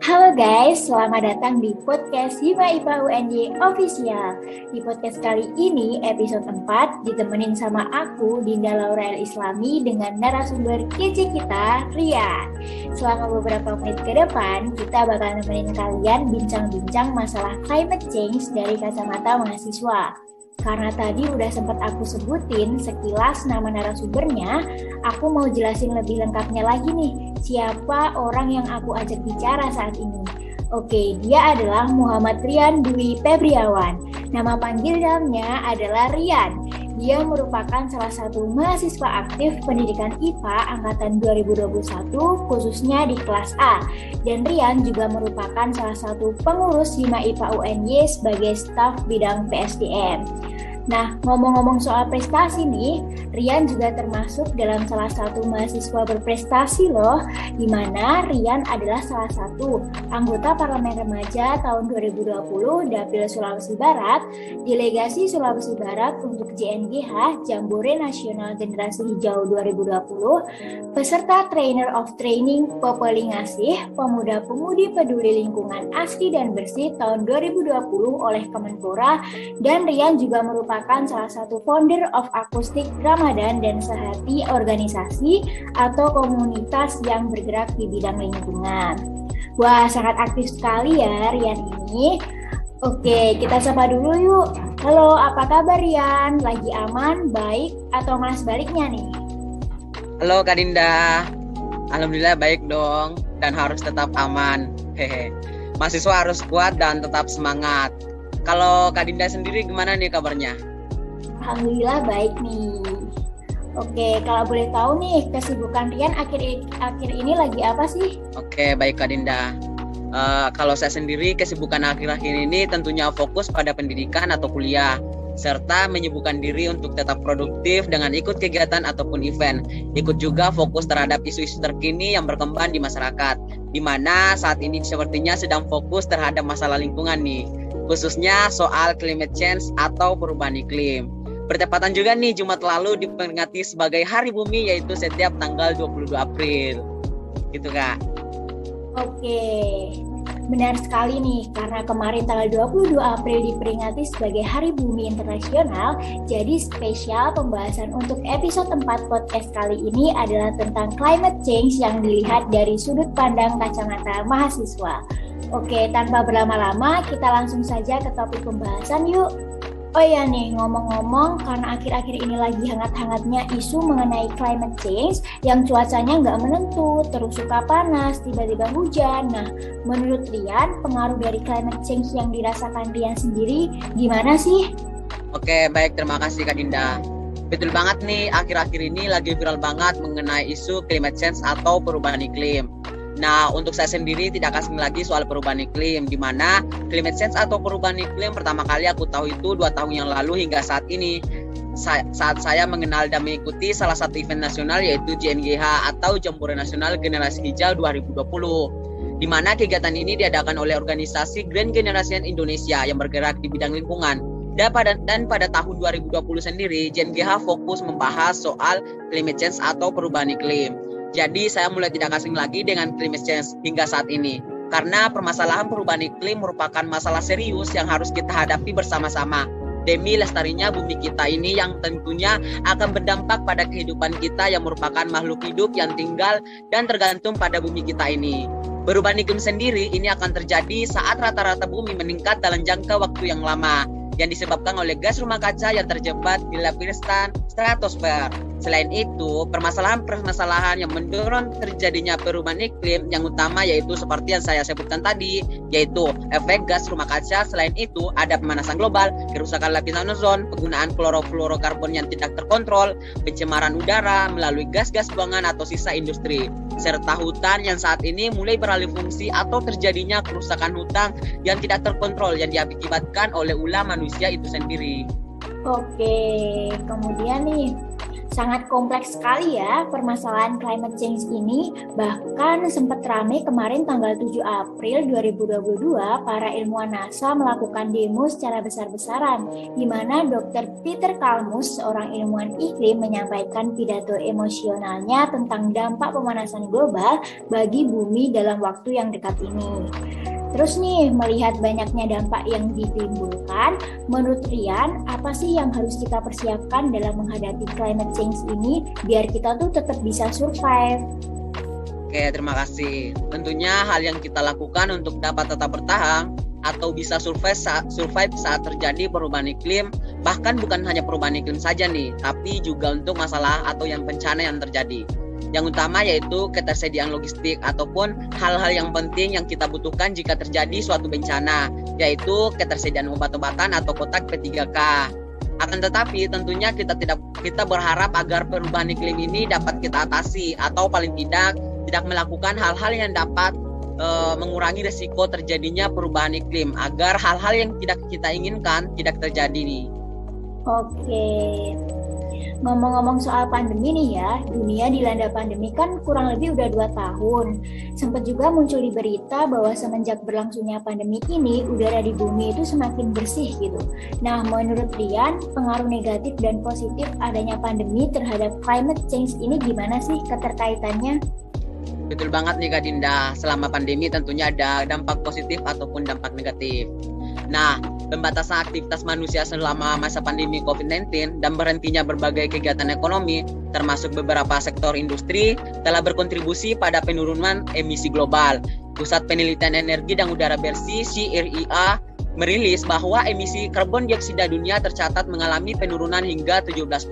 Halo guys, selamat datang di podcast Hima IPA UNY Official. Di podcast kali ini, episode 4, ditemenin sama aku, Dinda Laurel Islami, dengan narasumber kece kita, Rian. Selama beberapa menit ke depan, kita bakal nemenin kalian bincang-bincang masalah climate change dari kacamata mahasiswa. Karena tadi udah sempat aku sebutin sekilas nama narasumbernya, aku mau jelasin lebih lengkapnya lagi nih, siapa orang yang aku ajak bicara saat ini. Oke, dia adalah Muhammad Rian Dwi Febriawan. Nama panggil dalamnya adalah Rian. Dia merupakan salah satu mahasiswa aktif pendidikan IPA angkatan 2021 khususnya di kelas A. Dan Rian juga merupakan salah satu pengurus Hima IPA UNY sebagai staf bidang PSDM. Nah, ngomong-ngomong soal prestasi nih, Rian juga termasuk dalam salah satu mahasiswa berprestasi loh, di mana Rian adalah salah satu anggota Parlemen Remaja tahun 2020 Dapil Sulawesi Barat, Delegasi Sulawesi Barat untuk JNGH Jambore Nasional Generasi Hijau 2020, peserta Trainer of Training Popeli Ngasih, Pemuda-Pemudi Peduli Lingkungan Asli dan Bersih tahun 2020 oleh Kemenpora, dan Rian juga merupakan merupakan salah satu founder of Akustik Ramadan dan sehati organisasi atau komunitas yang bergerak di bidang lingkungan. Wah, sangat aktif sekali ya Rian ini. Oke, kita sapa dulu yuk. Halo, apa kabar Rian? Lagi aman, baik, atau malah sebaliknya nih? Halo Kak Dinda. Alhamdulillah baik dong dan harus tetap aman. Hehe. Mahasiswa harus kuat dan tetap semangat. Kalau Kak Dinda sendiri gimana nih kabarnya? Alhamdulillah baik nih. Oke, kalau boleh tahu nih kesibukan Rian akhir akhir ini lagi apa sih? Oke, baik Kak Dinda. Uh, kalau saya sendiri kesibukan akhir-akhir ini tentunya fokus pada pendidikan atau kuliah serta menyibukkan diri untuk tetap produktif dengan ikut kegiatan ataupun event. Ikut juga fokus terhadap isu-isu terkini yang berkembang di masyarakat, di mana saat ini sepertinya sedang fokus terhadap masalah lingkungan nih khususnya soal climate change atau perubahan iklim. Bertepatan juga nih Jumat lalu diperingati sebagai Hari Bumi yaitu setiap tanggal 22 April. Gitu Kak. Oke. Benar sekali nih, karena kemarin tanggal 22 April diperingati sebagai Hari Bumi Internasional, jadi spesial pembahasan untuk episode 4 podcast kali ini adalah tentang climate change yang dilihat dari sudut pandang kacamata mahasiswa. Oke, tanpa berlama-lama, kita langsung saja ke topik pembahasan yuk. Oh iya nih, ngomong-ngomong, karena akhir-akhir ini lagi hangat-hangatnya isu mengenai climate change yang cuacanya nggak menentu, terus suka panas, tiba-tiba hujan. Nah, menurut Rian, pengaruh dari climate change yang dirasakan Rian sendiri gimana sih? Oke, baik. Terima kasih Kak Dinda. Betul banget nih, akhir-akhir ini lagi viral banget mengenai isu climate change atau perubahan iklim. Nah, untuk saya sendiri tidak asing lagi soal perubahan iklim, di mana climate change atau perubahan iklim pertama kali aku tahu itu dua tahun yang lalu hingga saat ini. Sa saat saya mengenal dan mengikuti salah satu event nasional yaitu JNGH atau Jambore Nasional Generasi Hijau 2020 di mana kegiatan ini diadakan oleh organisasi Grand Generation Indonesia yang bergerak di bidang lingkungan. Dan pada, dan pada tahun 2020 sendiri, JNGH fokus membahas soal climate change atau perubahan iklim. Jadi saya mulai tidak asing lagi dengan climate change hingga saat ini. Karena permasalahan perubahan iklim merupakan masalah serius yang harus kita hadapi bersama-sama. Demi lestarinya bumi kita ini yang tentunya akan berdampak pada kehidupan kita yang merupakan makhluk hidup yang tinggal dan tergantung pada bumi kita ini. Perubahan iklim sendiri ini akan terjadi saat rata-rata bumi meningkat dalam jangka waktu yang lama yang disebabkan oleh gas rumah kaca yang terjebak di lapisan stratosfer. Selain itu, permasalahan-permasalahan yang mendorong terjadinya perubahan iklim yang utama yaitu seperti yang saya sebutkan tadi, yaitu efek gas rumah kaca. Selain itu, ada pemanasan global, kerusakan lapisan ozon, penggunaan klorofluorokarbon yang tidak terkontrol, pencemaran udara melalui gas-gas buangan atau sisa industri, serta hutan yang saat ini mulai beralih fungsi atau terjadinya kerusakan hutan yang tidak terkontrol yang diakibatkan oleh ulah manusia itu sendiri. Oke, kemudian nih Sangat kompleks sekali ya permasalahan climate change ini. Bahkan sempat ramai kemarin tanggal 7 April 2022 para ilmuwan NASA melakukan demo secara besar-besaran di mana Dr. Peter Kalmus, seorang ilmuwan iklim menyampaikan pidato emosionalnya tentang dampak pemanasan global bagi bumi dalam waktu yang dekat ini. Terus nih, melihat banyaknya dampak yang ditimbulkan, menurut Rian, apa sih yang harus kita persiapkan dalam menghadapi climate change ini biar kita tuh tetap bisa survive? Oke, terima kasih. Tentunya hal yang kita lakukan untuk dapat tetap bertahan atau bisa survive saat, survive saat terjadi perubahan iklim, bahkan bukan hanya perubahan iklim saja nih, tapi juga untuk masalah atau yang bencana yang terjadi. Yang utama yaitu ketersediaan logistik ataupun hal-hal yang penting yang kita butuhkan jika terjadi suatu bencana, yaitu ketersediaan obat-obatan atau kotak P3K. Akan tetapi tentunya kita tidak kita berharap agar perubahan iklim ini dapat kita atasi atau paling tidak tidak melakukan hal-hal yang dapat e, mengurangi resiko terjadinya perubahan iklim agar hal-hal yang tidak kita inginkan tidak terjadi nih. Oke. Ngomong-ngomong soal pandemi nih ya, dunia dilanda pandemi kan kurang lebih udah dua tahun. Sempat juga muncul di berita bahwa semenjak berlangsungnya pandemi ini, udara di bumi itu semakin bersih gitu. Nah, menurut Rian, pengaruh negatif dan positif adanya pandemi terhadap climate change ini gimana sih keterkaitannya? Betul banget nih Kak Dinda, selama pandemi tentunya ada dampak positif ataupun dampak negatif. Nah, pembatasan aktivitas manusia selama masa pandemi COVID-19 dan berhentinya berbagai kegiatan ekonomi, termasuk beberapa sektor industri, telah berkontribusi pada penurunan emisi global. Pusat Penelitian Energi dan Udara Bersih CRIA merilis bahwa emisi karbon dioksida dunia tercatat mengalami penurunan hingga 17%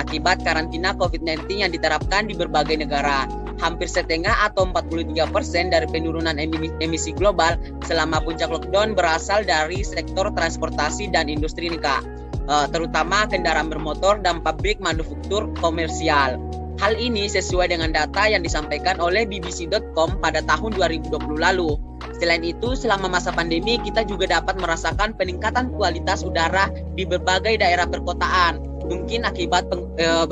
akibat karantina COVID-19 yang diterapkan di berbagai negara hampir setengah atau 43 persen dari penurunan emisi global selama puncak lockdown berasal dari sektor transportasi dan industri nih kak, uh, terutama kendaraan bermotor dan pabrik manufaktur komersial. Hal ini sesuai dengan data yang disampaikan oleh BBC.com pada tahun 2020 lalu. Selain itu, selama masa pandemi kita juga dapat merasakan peningkatan kualitas udara di berbagai daerah perkotaan, mungkin akibat eh,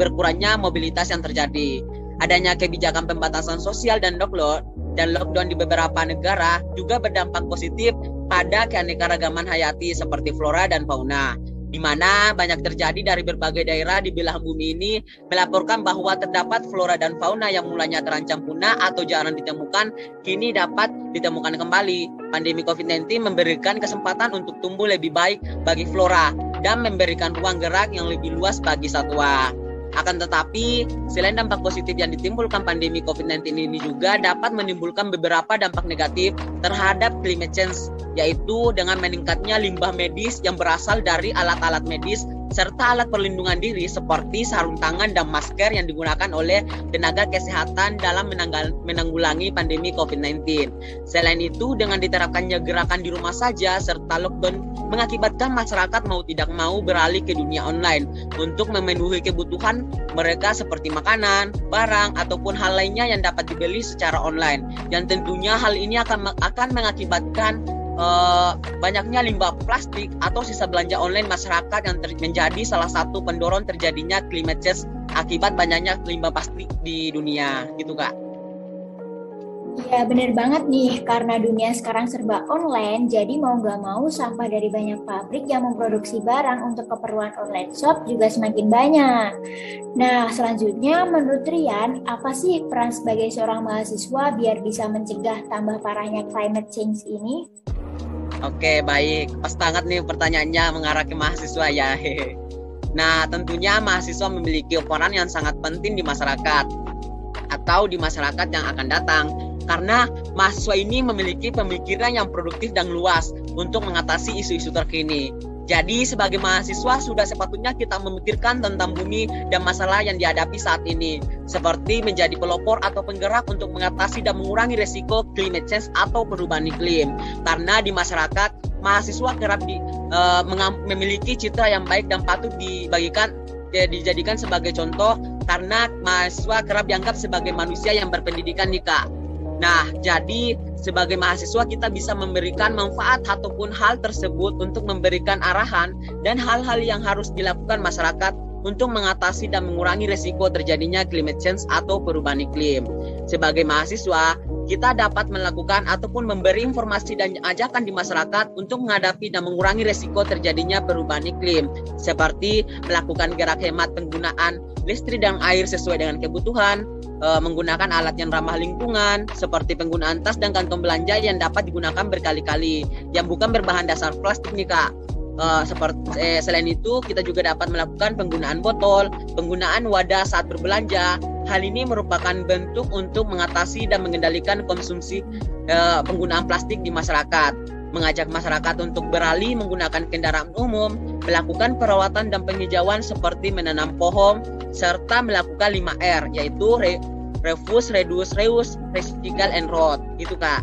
berkurangnya mobilitas yang terjadi adanya kebijakan pembatasan sosial dan lockdown dan lockdown di beberapa negara juga berdampak positif pada keanekaragaman hayati seperti flora dan fauna di mana banyak terjadi dari berbagai daerah di belahan bumi ini melaporkan bahwa terdapat flora dan fauna yang mulanya terancam punah atau jarang ditemukan kini dapat ditemukan kembali. Pandemi COVID-19 memberikan kesempatan untuk tumbuh lebih baik bagi flora dan memberikan ruang gerak yang lebih luas bagi satwa. Akan tetapi, selain dampak positif yang ditimbulkan pandemi COVID-19 ini juga dapat menimbulkan beberapa dampak negatif terhadap climate change, yaitu dengan meningkatnya limbah medis yang berasal dari alat-alat medis serta alat perlindungan diri seperti sarung tangan dan masker yang digunakan oleh tenaga kesehatan dalam menanggulangi pandemi COVID-19. Selain itu, dengan diterapkannya gerakan di rumah saja serta lockdown mengakibatkan masyarakat mau tidak mau beralih ke dunia online untuk memenuhi kebutuhan mereka seperti makanan, barang, ataupun hal lainnya yang dapat dibeli secara online. Yang tentunya hal ini akan akan mengakibatkan uh, banyaknya limbah plastik atau sisa belanja online masyarakat yang menjadi salah satu pendorong terjadinya climate change akibat banyaknya limbah plastik di dunia gitu kak. Ya bener banget nih, karena dunia sekarang serba online, jadi mau nggak mau sampah dari banyak pabrik yang memproduksi barang untuk keperluan online shop juga semakin banyak. Nah selanjutnya menurut Rian, apa sih peran sebagai seorang mahasiswa biar bisa mencegah tambah parahnya climate change ini? Oke, baik. Pas banget nih pertanyaannya mengarah ke mahasiswa ya. Nah, tentunya mahasiswa memiliki peran yang sangat penting di masyarakat atau di masyarakat yang akan datang karena mahasiswa ini memiliki pemikiran yang produktif dan luas untuk mengatasi isu-isu terkini. Jadi sebagai mahasiswa sudah sepatutnya kita memikirkan tentang bumi dan masalah yang dihadapi saat ini, seperti menjadi pelopor atau penggerak untuk mengatasi dan mengurangi resiko climate change atau perubahan iklim. Karena di masyarakat mahasiswa kerap di, uh, memiliki citra yang baik dan patut dibagikan ya, dijadikan sebagai contoh karena mahasiswa kerap dianggap sebagai manusia yang berpendidikan nih. Nah, jadi sebagai mahasiswa kita bisa memberikan manfaat ataupun hal tersebut untuk memberikan arahan dan hal-hal yang harus dilakukan masyarakat untuk mengatasi dan mengurangi resiko terjadinya climate change atau perubahan iklim. Sebagai mahasiswa, kita dapat melakukan ataupun memberi informasi dan ajakan di masyarakat untuk menghadapi dan mengurangi resiko terjadinya perubahan iklim, seperti melakukan gerak hemat penggunaan listrik dan air sesuai dengan kebutuhan, eh, menggunakan alat yang ramah lingkungan, seperti penggunaan tas dan kantong belanja yang dapat digunakan berkali-kali, yang bukan berbahan dasar plastik nih kak. Uh, seperti eh, selain itu kita juga dapat melakukan penggunaan botol, penggunaan wadah saat berbelanja. Hal ini merupakan bentuk untuk mengatasi dan mengendalikan konsumsi uh, penggunaan plastik di masyarakat. Mengajak masyarakat untuk beralih menggunakan kendaraan umum, melakukan perawatan dan penghijauan seperti menanam pohon, serta melakukan 5R yaitu re refuse, reduce, reuse, recycle, and road. Itu kak.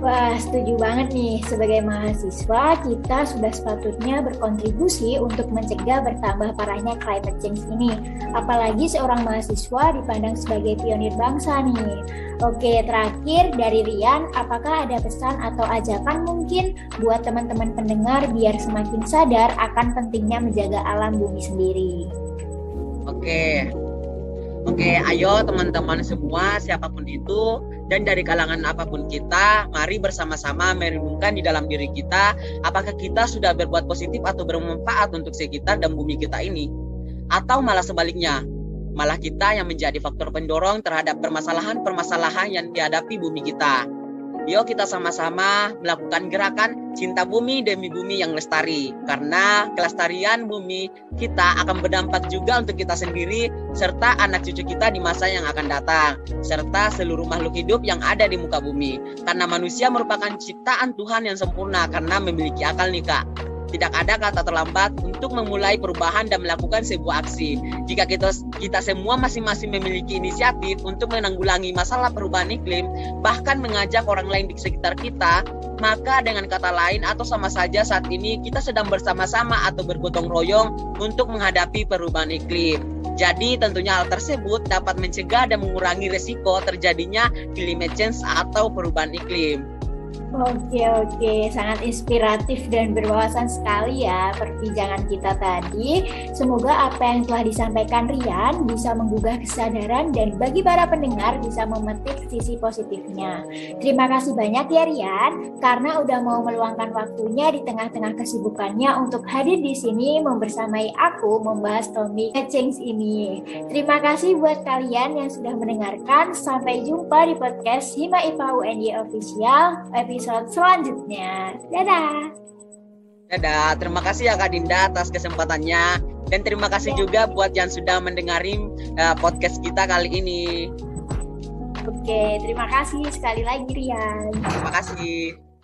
Wah, setuju banget nih. Sebagai mahasiswa, kita sudah sepatutnya berkontribusi untuk mencegah bertambah parahnya climate change ini. Apalagi seorang mahasiswa dipandang sebagai pionir bangsa nih. Oke, terakhir dari Rian, apakah ada pesan atau ajakan mungkin buat teman-teman pendengar biar semakin sadar akan pentingnya menjaga alam bumi sendiri? Oke, Oke, ayo teman-teman semua, siapa pun itu, dan dari kalangan apa pun kita, mari bersama-sama merenungkan di dalam diri kita, apakah kita sudah berbuat positif atau bermanfaat untuk sekitar dan bumi kita ini, atau malah sebaliknya, malah kita yang menjadi faktor pendorong terhadap permasalahan-permasalahan yang dihadapi bumi kita. Yuk kita sama-sama melakukan gerakan cinta bumi demi bumi yang lestari. Karena kelestarian bumi kita akan berdampak juga untuk kita sendiri serta anak cucu kita di masa yang akan datang. Serta seluruh makhluk hidup yang ada di muka bumi. Karena manusia merupakan ciptaan Tuhan yang sempurna karena memiliki akal nih kak. Tidak ada kata terlambat untuk memulai perubahan dan melakukan sebuah aksi. Jika kita kita semua masing-masing memiliki inisiatif untuk menanggulangi masalah perubahan iklim, bahkan mengajak orang lain di sekitar kita, maka dengan kata lain atau sama saja saat ini kita sedang bersama-sama atau bergotong royong untuk menghadapi perubahan iklim. Jadi tentunya hal tersebut dapat mencegah dan mengurangi resiko terjadinya climate change atau perubahan iklim. Oke oke, sangat inspiratif dan berwawasan sekali ya perbincangan kita tadi. Semoga apa yang telah disampaikan Rian bisa menggugah kesadaran dan bagi para pendengar bisa memetik sisi positifnya. Terima kasih banyak ya Rian karena udah mau meluangkan waktunya di tengah-tengah kesibukannya untuk hadir di sini membersamai aku membahas topik change ini. Terima kasih buat kalian yang sudah mendengarkan. Sampai jumpa di podcast Hima IPA UNY Official episode episode selanjutnya. Dadah. Dadah, terima kasih ya Kak Dinda atas kesempatannya dan terima kasih ya. juga buat yang sudah mendengarin uh, podcast kita kali ini. Oke, terima kasih sekali lagi Rian. Terima kasih.